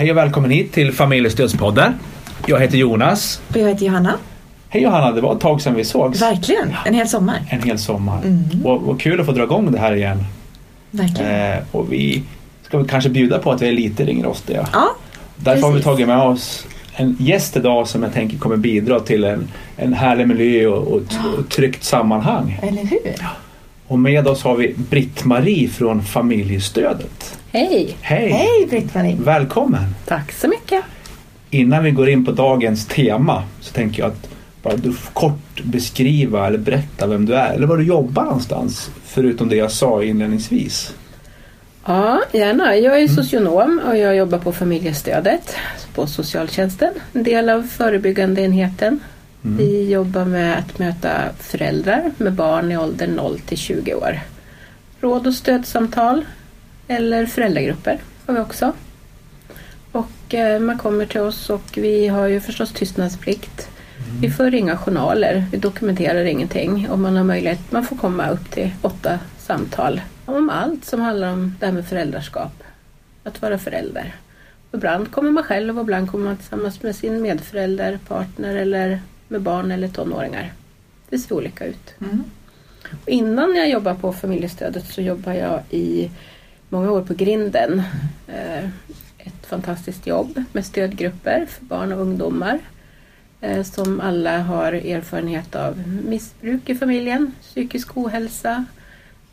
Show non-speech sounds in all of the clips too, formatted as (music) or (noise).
Hej och välkommen hit till Familjestödspodden. Jag heter Jonas. Och jag heter Johanna. Hej Johanna, det var ett tag sedan vi sågs. Verkligen, en hel sommar. En hel sommar. Mm. Och, och kul att få dra igång det här igen. Verkligen. Eh, och vi ska väl kanske bjuda på att vi är lite ringrostiga. Ja, Därför har vi precis. tagit med oss en gäst idag som jag tänker kommer bidra till en, en härlig miljö och, och, och tryggt sammanhang. eller hur? Och med oss har vi Britt-Marie från Familjestödet. Hej! Hej! Hej Britt-Marie. Välkommen! Tack så mycket. Innan vi går in på dagens tema så tänker jag att bara du kort beskriva eller berätta vem du är eller var du jobbar någonstans förutom det jag sa inledningsvis. Ja, gärna. Jag är socionom och jag jobbar på familjestödet på socialtjänsten. En del av förebyggande enheten. Vi jobbar med att möta föräldrar med barn i åldern 0 till 20 år. Råd och stödsamtal eller föräldragrupper har vi också. Och eh, man kommer till oss och vi har ju förstås tystnadsplikt. Vi för inga journaler, vi dokumenterar ingenting och man har möjlighet, man får komma upp till åtta samtal om allt som handlar om det här med föräldraskap. Att vara förälder. Ibland kommer man själv och ibland kommer man tillsammans med sin medförälder, partner eller med barn eller tonåringar. Det ser olika ut. Mm. Och innan jag jobbar på familjestödet så jobbar jag i många år på Grinden. Eh, Ett fantastiskt jobb med stödgrupper för barn och ungdomar eh, som alla har erfarenhet av missbruk i familjen, psykisk ohälsa,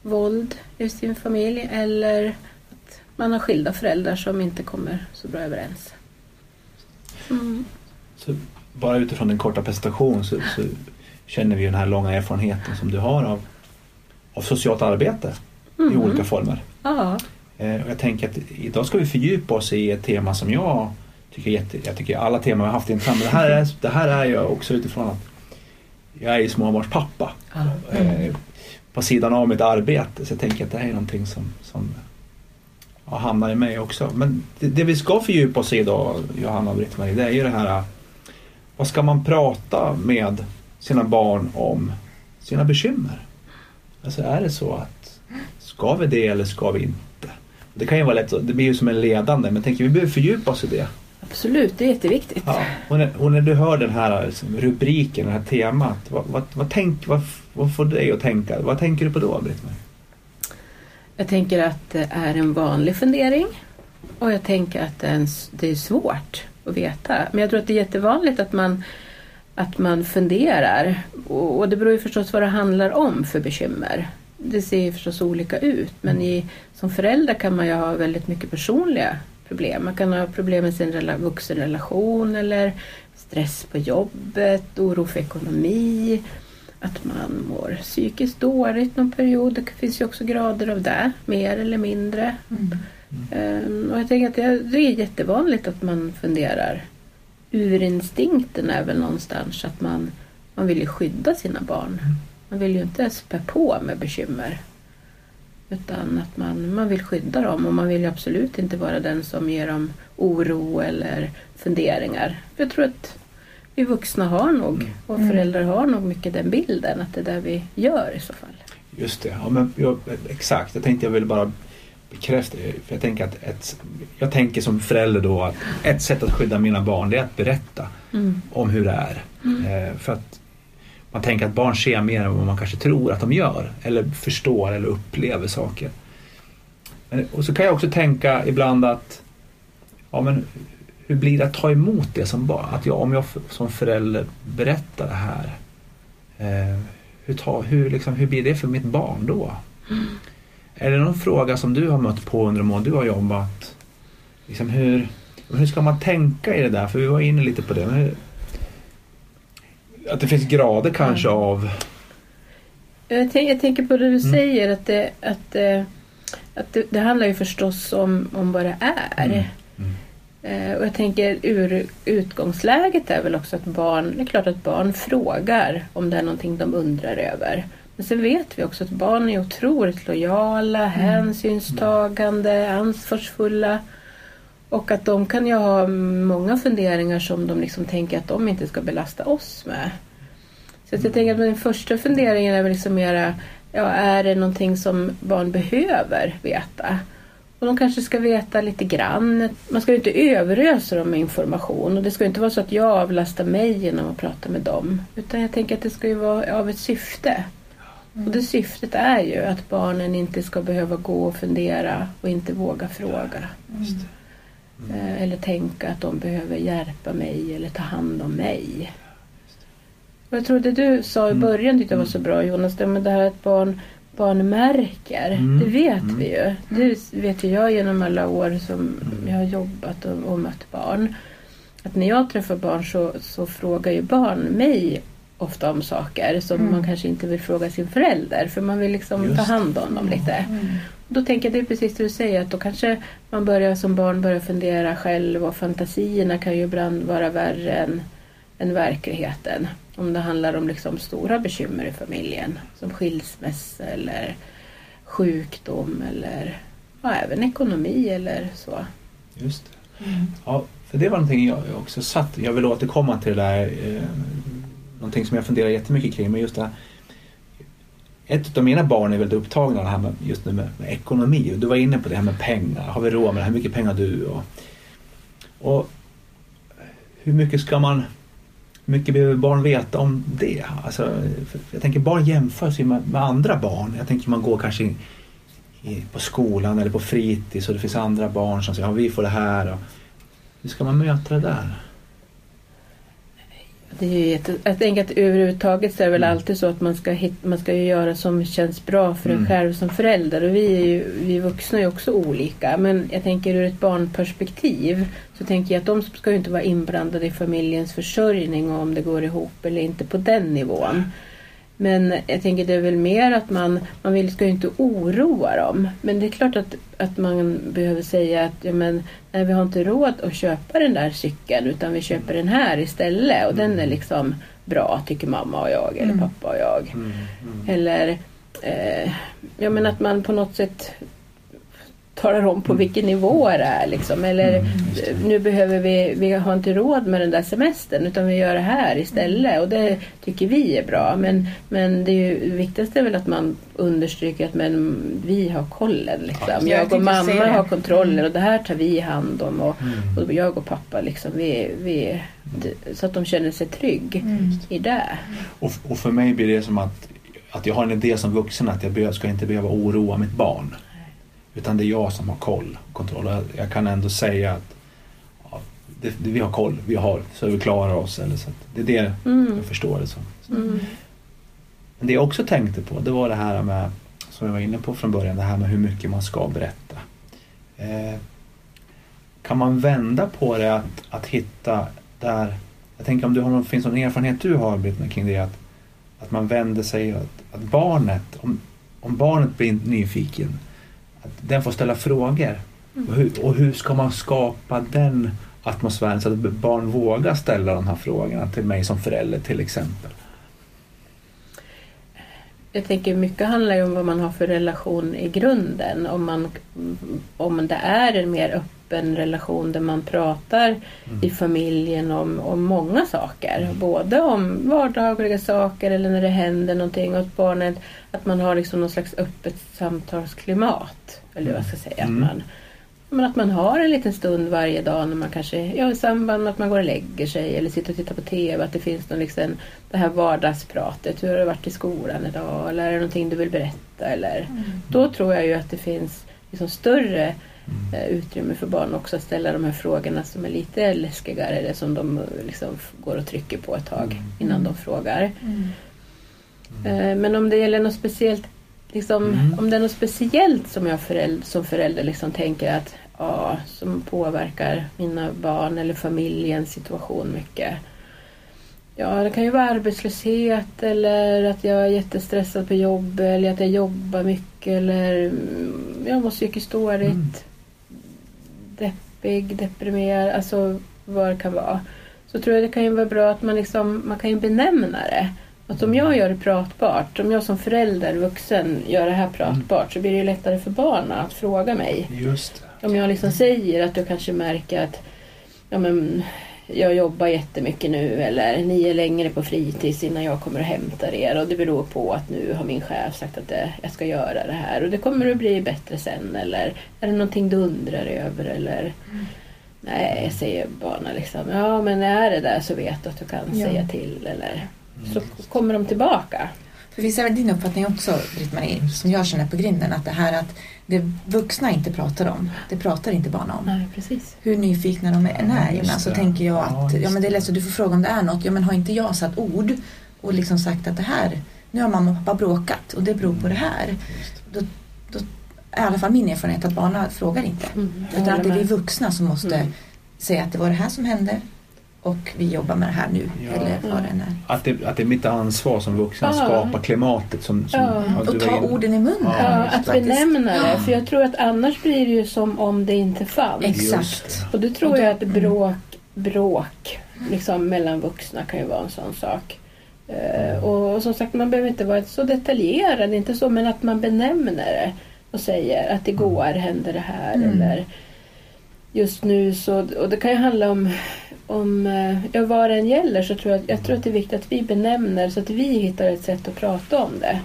våld i sin familj eller att man har skilda föräldrar som inte kommer så bra överens. Mm. Så bara utifrån din korta presentation så, så känner vi den här långa erfarenheten som du har av, av socialt arbete i Mhm. olika former. Ja, Eh, och jag tänker att idag ska vi fördjupa oss i ett tema som jag tycker jätte, jag tycker alla teman vi har haft innan, men det här är, det här är jag också utifrån att jag är ju småbarnspappa ja. eh, på sidan av mitt arbete så jag tänker att det här är någonting som, som ja, hamnar i mig också. Men det, det vi ska fördjupa oss i idag, Johanna och Britt-Marie, det är ju det här vad ska man prata med sina barn om sina bekymmer? Alltså är det så att ska vi det eller ska vi inte? Det kan ju vara lätt, det blir ju som en ledande men tänker vi behöver fördjupa oss i det. absolut. Det är jätteviktigt. Ja, och, när, och när du hör den här liksom, rubriken, det här temat, vad, vad, vad, tänk, vad, vad får dig att tänka? Vad tänker du på då, Britt-Marie? Jag tänker att det är en vanlig fundering och jag tänker att det är svårt att veta. Men jag tror att det är jättevanligt att man, att man funderar och, och det beror ju förstås vad det handlar om för bekymmer. Det ser ju förstås olika ut men i, som förälder kan man ju ha väldigt mycket personliga problem. Man kan ha problem med sin rela, vuxenrelation eller stress på jobbet, oro för ekonomi, att man mår psykiskt dåligt någon period. Det finns ju också grader av det, mer eller mindre. Mm. Ehm, och jag tänker att det, det är jättevanligt att man funderar. Urinstinkten är väl någonstans att man, man vill ju skydda sina barn. Man vill ju inte spä på med bekymmer. Utan att man, man vill skydda dem och man vill ju absolut inte vara den som ger dem oro eller funderingar. För Jag tror att vi vuxna har nog och Mm. föräldrar har nog mycket den bilden att det är det vi gör i så fall. Just det, ja, men, jag, exakt. Jag tänkte jag ville bara bekräfta det. För jag, tänker att ett, jag tänker som förälder då att ett sätt att skydda mina barn det är att berätta Mm. om hur det är. Eh, för att man tänker att barn ser mer än vad man kanske tror att de gör. Eller förstår eller upplever saker. Men, och så kan jag också tänka ibland att ja, men, hur blir det att ta emot det som barn? Att jag, om jag som förälder berättar det här. Eh, hur, ta, hur, liksom, hur blir det för mitt barn då? Är det någon fråga som du har mött på under de år du har jobbat? Liksom hur, hur ska man tänka i det där? För vi var inne lite på det. Hur, att det finns grader kanske av... Jag, tänk, jag tänker på det du Mm. säger att, det, att, att det, det handlar ju förstås om, om vad det är. Mm. Mm. Eh, och jag tänker ur utgångsläget är väl också att barn, det är klart att barn frågar om det är någonting de undrar över. Men sen vet vi också att barn är otroligt lojala, hänsynstagande, ansvarsfulla. Och att de kan ju ha många funderingar som de liksom tänker att de inte ska belasta oss med. Så jag tänker att den första funderingen är väl liksom mera, ja, är det någonting som barn behöver veta? Och Och de kanske ska veta lite grann. Man ska ju inte överösa dem med information och det ska ju inte vara så att jag avlastar mig genom att prata med dem. Utan jag tänker att det ska ju vara av ett syfte. Och det syftet är ju att barnen inte ska behöva gå och fundera och inte våga fråga. Mm. Eller tänka att de behöver hjälpa mig eller ta hand om mig. Och jag tror det du sa i mm. början tyckte jag var så bra Jonas, det, med det här att barn, barn märker. Mm. Det vet mm. vi ju. Det vet ju jag genom alla år som mm. jag har jobbat och, och mött barn. Att när jag träffar barn så, så frågar ju barn mig ofta om saker som mm. man kanske inte vill fråga sin förälder för man vill liksom Just. ta hand om dem lite. Mm. Då tänker jag det är precis det du säger att då kanske man börjar som barn börja fundera själv och fantasierna kan ju ibland vara värre än, än verkligheten. Om det handlar om liksom stora bekymmer i familjen som skilsmässa eller sjukdom eller ja, även ekonomi eller så. Just det. Mm. Ja, för det var någonting jag också satt, jag vill återkomma till det där eh, någonting som jag funderar jättemycket kring. Men just det här, ett av mina barn är väldigt upptagna det här med, just nu med, med, ekonomi. Du var inne på det här med pengar. Har vi råd med det? Hur mycket pengar har du? Och, och hur mycket ska man hur mycket behöver barn veta om det? Alltså, jag tänker barn jämför sig med, med andra barn. Jag tänker man går kanske in, i, på skolan eller på fritids och det finns andra barn som säger att ja, vi får det här. Och, hur ska man möta det där? Det är jätte, jag tänker att överhuvudtaget så är det väl mm. alltid så att man ska, hit, man ska göra som känns bra för mm. en själv som förälder. Och vi, är ju, vi vuxna är också olika. Men jag tänker ur ett barnperspektiv så tänker jag att de ska ju inte vara inblandade i familjens försörjning och om det går ihop eller inte på den nivån. Men jag tänker det är väl mer att man, man vill, ska ju inte oroa dem. Men det är klart att, att man behöver säga att ja, men, nej, vi har inte råd att köpa den där cykeln utan vi köper den här istället och mm. den är liksom bra tycker mamma och jag eller mm. pappa och jag. Mm. mm. Eller eh, ja, men att man på något sätt talar om på mm. vilken nivå det är. Liksom. Eller mm, nu behöver vi, vi har inte råd med den där semestern utan vi gör det här istället. Och det tycker vi är bra. Men, men det, ju, det viktigaste är väl att man understryker att men, vi har kollen. Liksom. Ja, jag, och mamma har kontrollen och det här tar vi hand om. Och, mm. och jag och pappa liksom, vi, vi, så att de känner sig trygg mm. i det. Och, och för mig blir det som att att jag har en idé som vuxen att jag ska inte behöva oroa mitt barn. Utan det är jag som har koll kontroll. Jag kan ändå säga att ja, det, det, vi har koll, vi har så vi klarar oss. Eller så det är det mm. jag förstår det som. Mm. Men det jag också tänkte på det var det här med, som jag var inne på från början, det här med hur mycket man ska berätta. Eh, kan man vända på det att, att hitta där, jag tänker om du har någon, finns någon erfarenhet du har Britt, kring det att, att man vänder sig, att, att barnet, om, om barnet blir nyfiken den får ställa frågor. Mm. Och, hur, och hur ska man skapa den atmosfären så att barn vågar ställa de här frågorna till mig som förälder till exempel? Jag tänker mycket handlar ju om vad man har för relation i grunden. Om, man, om det är en mer öppen relation där man pratar mm. i familjen om, om många saker. Mm. Både om vardagliga saker eller när det händer någonting åt barnet. Att man har liksom någon slags öppet samtalsklimat. Eller vad jag ska säga. Mm. Att, man, men att man har en liten stund varje dag när man kanske, ja, i samband med att man går och lägger sig eller sitter och tittar på TV. Att det finns någon liksom, det här vardagspratet. Hur har du varit i skolan idag? Eller är det någonting du vill berätta? Eller, mm. Då tror jag ju att det finns liksom större Mm. Eh, utrymme för barn också att ställa de här frågorna som är lite läskigare eller som de liksom går och trycker på ett tag mm. innan de frågar. Mm. Eh, men om det gäller något speciellt Liksom, mm. Om det är något speciellt som jag förälder, som förälder liksom tänker att ja, som påverkar mina barn eller familjens situation mycket. Ja, det kan ju vara arbetslöshet eller att jag är jättestressad på jobbet eller att jag jobbar mycket eller mm, jag mår psykiskt dåligt. Mm. Deppig, deprimerad, alltså vad det kan vara. Så tror jag det kan ju vara bra att man liksom, man kan ju benämna det. Att om jag gör det pratbart, om jag som förälder, vuxen, gör det här pratbart mm. så blir det lättare för barnen att fråga mig. Om jag liksom säger att du kanske märker att ja, men, jag jobbar jättemycket nu eller ni är längre på fritids innan jag kommer och hämtar er och det beror på att nu har min chef sagt att det, jag ska göra det här och det kommer att bli bättre sen eller är det någonting du undrar över eller Mm. Nej, säger barnen liksom. Ja, men är det där så vet du att du kan Ja. säga till eller så kommer de tillbaka. För visst är väl din uppfattning också, Britt-Marie, som jag känner på grinden, att det här att det vuxna inte pratar om, det pratar inte barn om. Nej, precis. Hur nyfikna de än är. Ja, så det. tänker jag Ja, att just ja, men det är lätt så du får fråga om det är något. Ja, men har inte jag satt ord och liksom sagt att det här, nu har mamma och pappa bråkat och det beror på det här. Då, då är i alla fall min erfarenhet att barnen frågar inte. Mm, Utan att det är vi vuxna som måste Mm. säga att det var det här som hände och vi jobbar med det här nu. Ja. Eller vad är. Att det, att det är mitt ansvar som vuxen att Ja. skapa klimatet som... som Ja. Och ta inne- orden i munnen. Ja, Ja, just att benämna det. För jag tror att annars blir det ju som om det inte fanns. Exakt. Och det tror Och då- jag att bråk, bråk liksom mellan vuxna kan ju vara en sån sak. Eh, och, och som sagt, man behöver inte vara så detaljerad, inte så, men att man benämner det och säger att igår hände det här Mm. eller just nu så, och det kan ju handla om, om eh, ja, vad det än gäller så tror jag, jag tror att det är viktigt att vi benämner så att vi hittar ett sätt att prata om det.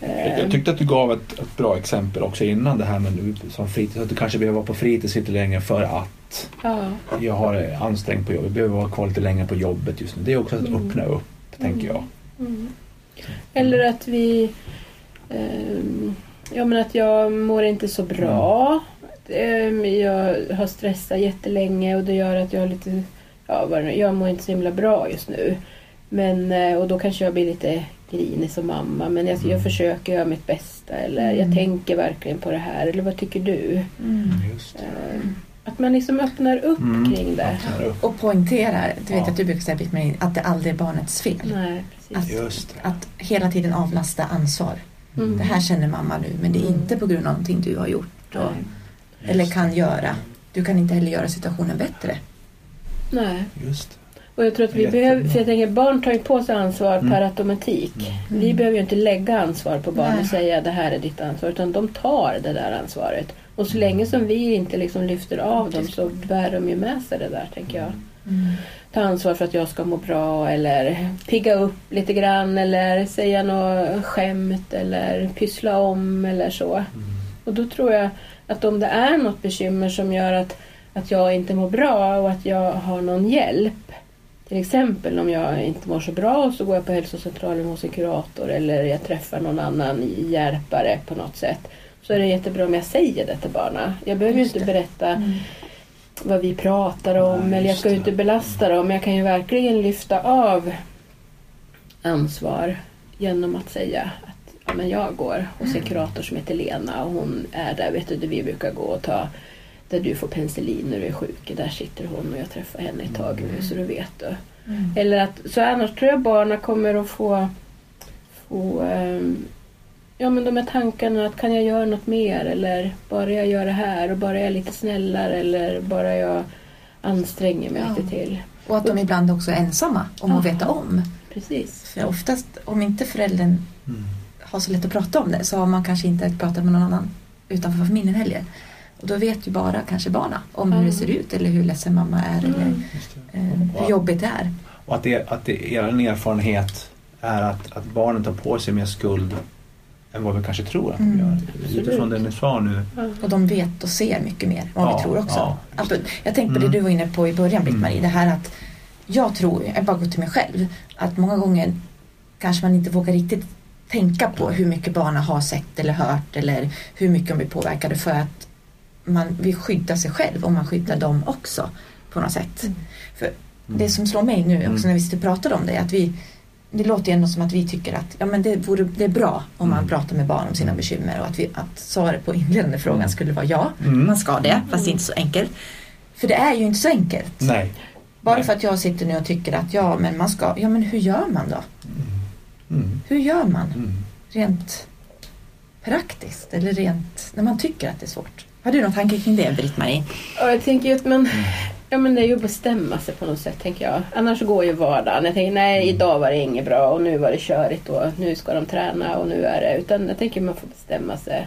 Jag, Eh, tyckte att du gav ett, ett bra exempel också innan det här med nu som fritids. Att du kanske behöver vara på fritids lite längre för att ja. jag har ansträngt på jobbet. Jag behöver vara kvar lite längre på jobbet just nu. Det är också att Mm. öppna upp, tänker jag. Mm. Eller att vi... ehm, ja men att jag mår inte så bra. Ehm, jag har stressat jättelänge och det gör att jag har lite... Ja, jag mår inte så himla bra just nu. Men, eh, och då kanske jag blir lite grinig som mamma. Men jag, jag Mm. försöker göra mitt bästa. Eller Mm. jag tänker verkligen på det här. Eller vad tycker du? Mm. Ehm, att man liksom öppnar upp Mm. kring det. Upp. Och poängterar, du vet Ja. att du brukar säga att det aldrig är barnets fel. Nej, precis. Just det. Att hela tiden avlasta ansvar. Mm. Det här känner mamma nu men det är Mm. inte på grund av någonting du har gjort och, Nej. Eller kan göra. Du kan inte heller göra situationen bättre. Nej. Just. Och jag tror att vi behöver, för jag tänker barn tar ju på sig ansvar Mm. per automatik. Mm. Vi behöver ju inte lägga ansvar på barn Nej. och säga det här är ditt ansvar utan de tar det där ansvaret. Och så länge som vi inte liksom lyfter av dem så bär de ju med sig det där tänker jag. Ta ansvar för att jag ska må bra eller pigga upp lite grann eller säga något skämt eller pyssla om eller så. Mm. Och då tror jag att om det är något bekymmer som gör att, att jag inte mår bra och att jag har någon hjälp. Till exempel om jag inte mår så bra så går jag på hälsocentralen hos en kurator eller jag träffar någon annan hjälpare på något sätt. Så är det jättebra om jag säger det till barnen. Jag behöver ju inte berätta Mm. vad vi pratar om Nej, eller jag ska ju inte belasta dem. Jag kan ju verkligen lyfta av ansvar genom att säga ja, men jag går hos en kurator som heter Lena och hon är där vet du, där vi brukar gå och ta där du får penicillin när du är sjuk. Där sitter hon och jag träffar henne ett tag nu så du vet du. Mm. Eller att, så annars tror jag barnen kommer att få, få ehm, ja, men de här tankarna att kan jag göra något mer eller bara jag gör det här och bara jag är lite snällare eller bara jag anstränger mig Ja. lite till. Och att de ibland också är ensamma om att veta om. Precis. För oftast om inte föräldern Mm. Har så lätt att prata om det så har man kanske inte pratat med någon annan utanför familjen heller. Och då vet ju bara kanske barna om hur Ja. det ser ut eller hur ledsen mamma är eller Mm. Det. eh, hur jobbigt det är. Och att, det, att det, er erfarenhet är att, att barnen tar på sig mer skuld än vad vi kanske tror att de Mm. gör. Utifrån det ni sa nu. Och de vet och ser mycket mer än vad Ja, vi tror också. ja. Alltså, jag tänkte på det Mm. du var inne på i början Britt-Marie. Mm. Det här att jag tror, jag bara går till mig själv, att många gånger kanske man inte vågar riktigt tänka på hur mycket barnen har sett eller hört eller hur mycket de blir påverkade för att man vill skydda sig själv och man skyddar dem också på något sätt. Mm. För det som slår mig nu också Mm. när vi sitter och pratar om det är att vi det låter ju ändå som att vi tycker att ja, men det, vore, det är bra om man Mm. pratar med barn om sina bekymmer och att, vi, att svaret på inledande frågan skulle vara ja, Mm. man ska det, fast det är inte så enkelt. För det är ju inte så enkelt. Nej. Bara Nej. för att jag sitter nu och tycker att ja, men man ska, ja men hur gör man då? Mm. Hur gör man Mm. rent praktiskt eller rent när man tycker att det är svårt? Har du någon tanke kring det Britt-Marie? Och jag tänker att man, ja, men det är ju att bestämma sig på något sätt tänker jag. Annars går ju vardagen. Jag tänker nej idag var det inget bra och nu var det körigt och nu ska de träna och nu är det. Utan jag tänker man får bestämma sig.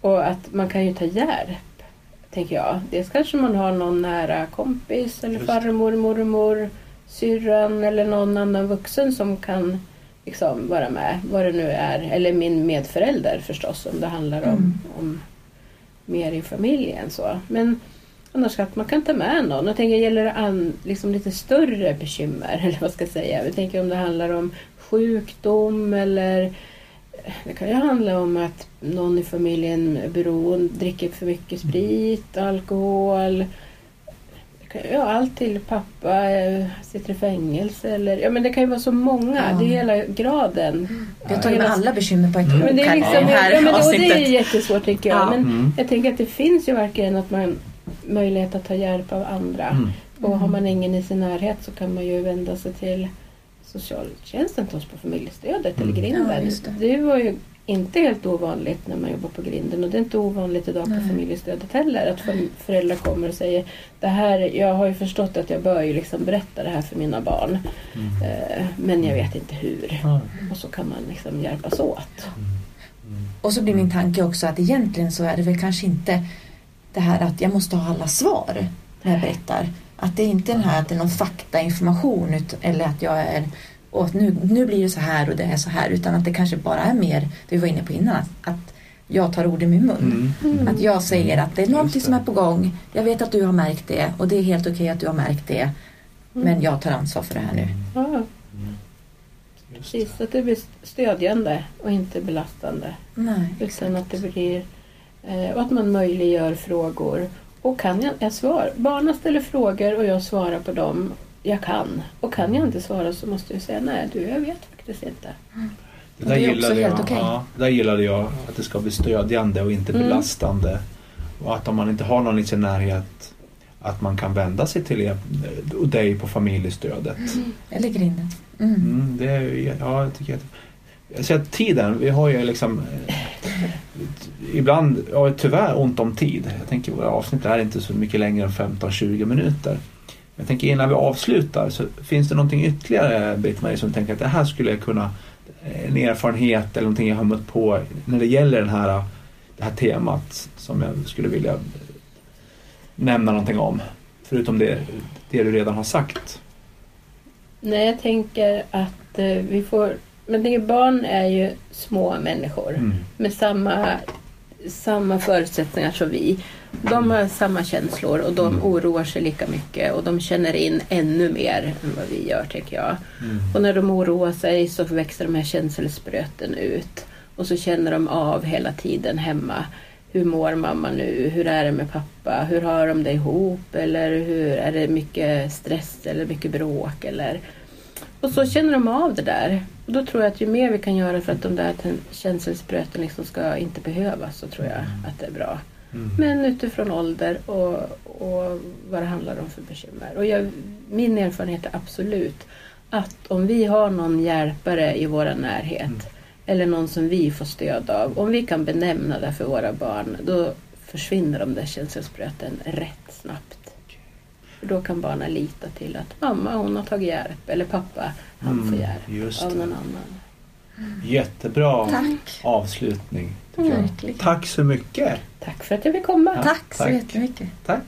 Och att man kan ju ta hjälp. tänker jag. Dels kanske man har någon nära kompis eller Just. farmor, mormor, syrran eller någon annan vuxen som kan liksom vara med. Vad det nu är. Eller min medförälder förstås om det handlar om, Mm. om mer i familjen. Så. Men annars att man kan ta med någon. Jag tänker, gäller det an, liksom lite större bekymmer? (laughs) Eller vad ska jag säga? Jag tänker om det handlar om sjukdom eller det kan ju handla om att någon i familjen är beroende, dricker för mycket sprit, alkohol. Det ja, allt till pappa eh, sitter i fängelse. Eller, ja, men det kan ju vara så många. Ja. Det är hela graden. Vi har tagit med alla bekymmer på ett Mm. Men det är, liksom, det här ja, men, och det är jättesvårt tycker jag. Ja. Men Mm. jag tänker att det finns ju verkligen att man möjlighet att ta hjälp av andra. Mm. Och har man ingen i sin närhet så kan man ju vända sig till socialtjänsten hos på familjestödet Mm. eller grinden. Ja, just det. var ju inte helt ovanligt när man jobbar på grinden och det är inte ovanligt idag Nej. på familjestödet heller att föräldrar kommer och säger det här, jag har ju förstått att jag bör ju liksom berätta det här för mina barn Mm. eh, men jag vet inte hur. Ja. Och så kan man liksom hjälpas åt. Mm. Och så blir min tanke också att egentligen så är det väl kanske inte det här att jag måste ha alla svar när jag berättar. Att det är inte den här att det är någon faktainformation eller att jag är och att nu, nu blir det så här och det är så här utan att det kanske bara är mer, det vi var inne på innan, att, att jag tar ord i min mun. Mm. Att jag säger att det är någonting det. som är på gång. Jag vet att du har märkt det och det är helt okej att du har märkt det. Men jag tar ansvar för det här nu. Ja, Mm. Det. precis. Så att det blir stödjande och inte belastande. Nej, Utan att det blir eh, och att man möjliggör frågor. Och kan jag, jag svar, barnen ställer frågor och jag svarar på dem. Jag kan. Och kan jag inte svara så måste jag säga nej du jag vet faktiskt inte. Det Och där det är också gillade helt jag. okej. Ja, det där gillade jag. Att det ska bli stödjande och inte Mm. belastande. Och att om man inte har någon i sin närhet att man kan vända sig till er, och dig på familjestödet. eller grinden. Mm. Mm, det är, ja, jag tycker att, jag ser att tiden, vi har ju liksom eh, ibland, ja, tyvärr ont om tid. Jag tänker våra avsnitt är inte så mycket längre än 15-20 minuter. Jag tänker innan vi avslutar så finns det någonting ytterligare Britt-Marie som tänker att det här skulle jag kunna en erfarenhet eller någonting jag har mött på när det gäller den här, det här temat som jag skulle vilja nämna någonting om. Förutom det, det du redan har sagt. Nej jag tänker att eh, vi får men tänker, barn är ju små människor Mm. med samma, samma förutsättningar som vi. De har samma känslor och de Mm. oroar sig lika mycket och de känner in ännu mer än vad vi gör tycker jag. Mm. Och när de oroar sig så växer de här känselspröten ut. Och så känner de av hela tiden hemma. Hur mår mamma nu? Hur är det med pappa? Hur har de det ihop? Eller hur, är det mycket stress eller mycket bråk? Eller... Och så känner de av det där. Och då tror jag att ju mer vi kan göra för att de där ten- känselspröten liksom ska inte behövas så tror jag att det är bra. Mm. Men utifrån ålder och, och vad det handlar om för bekymmer. Och jag, min erfarenhet är absolut att om vi har någon hjälpare i vår närhet Mm. eller någon som vi får stöd av. Om vi kan benämna det för våra barn då försvinner de där känselspröten rätt snabbt. För då kan barnen lita till att mamma hon har tagit hjälp eller pappa han Mm, får hjälp av någon annan. Jättebra Tack. avslutning. Verkligen. Tack så mycket. Tack för att jag fick komma. Ja, Tack så tack. jättemycket. Tack.